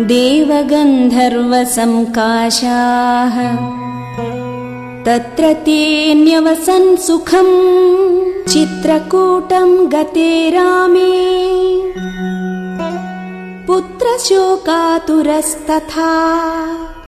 देवगन्धर्वसङ्काशाः तत्र तेऽन्यवसन् सुखम् चित्रकूटम् गतेरामि पुत्रशोकातुरस्तथा।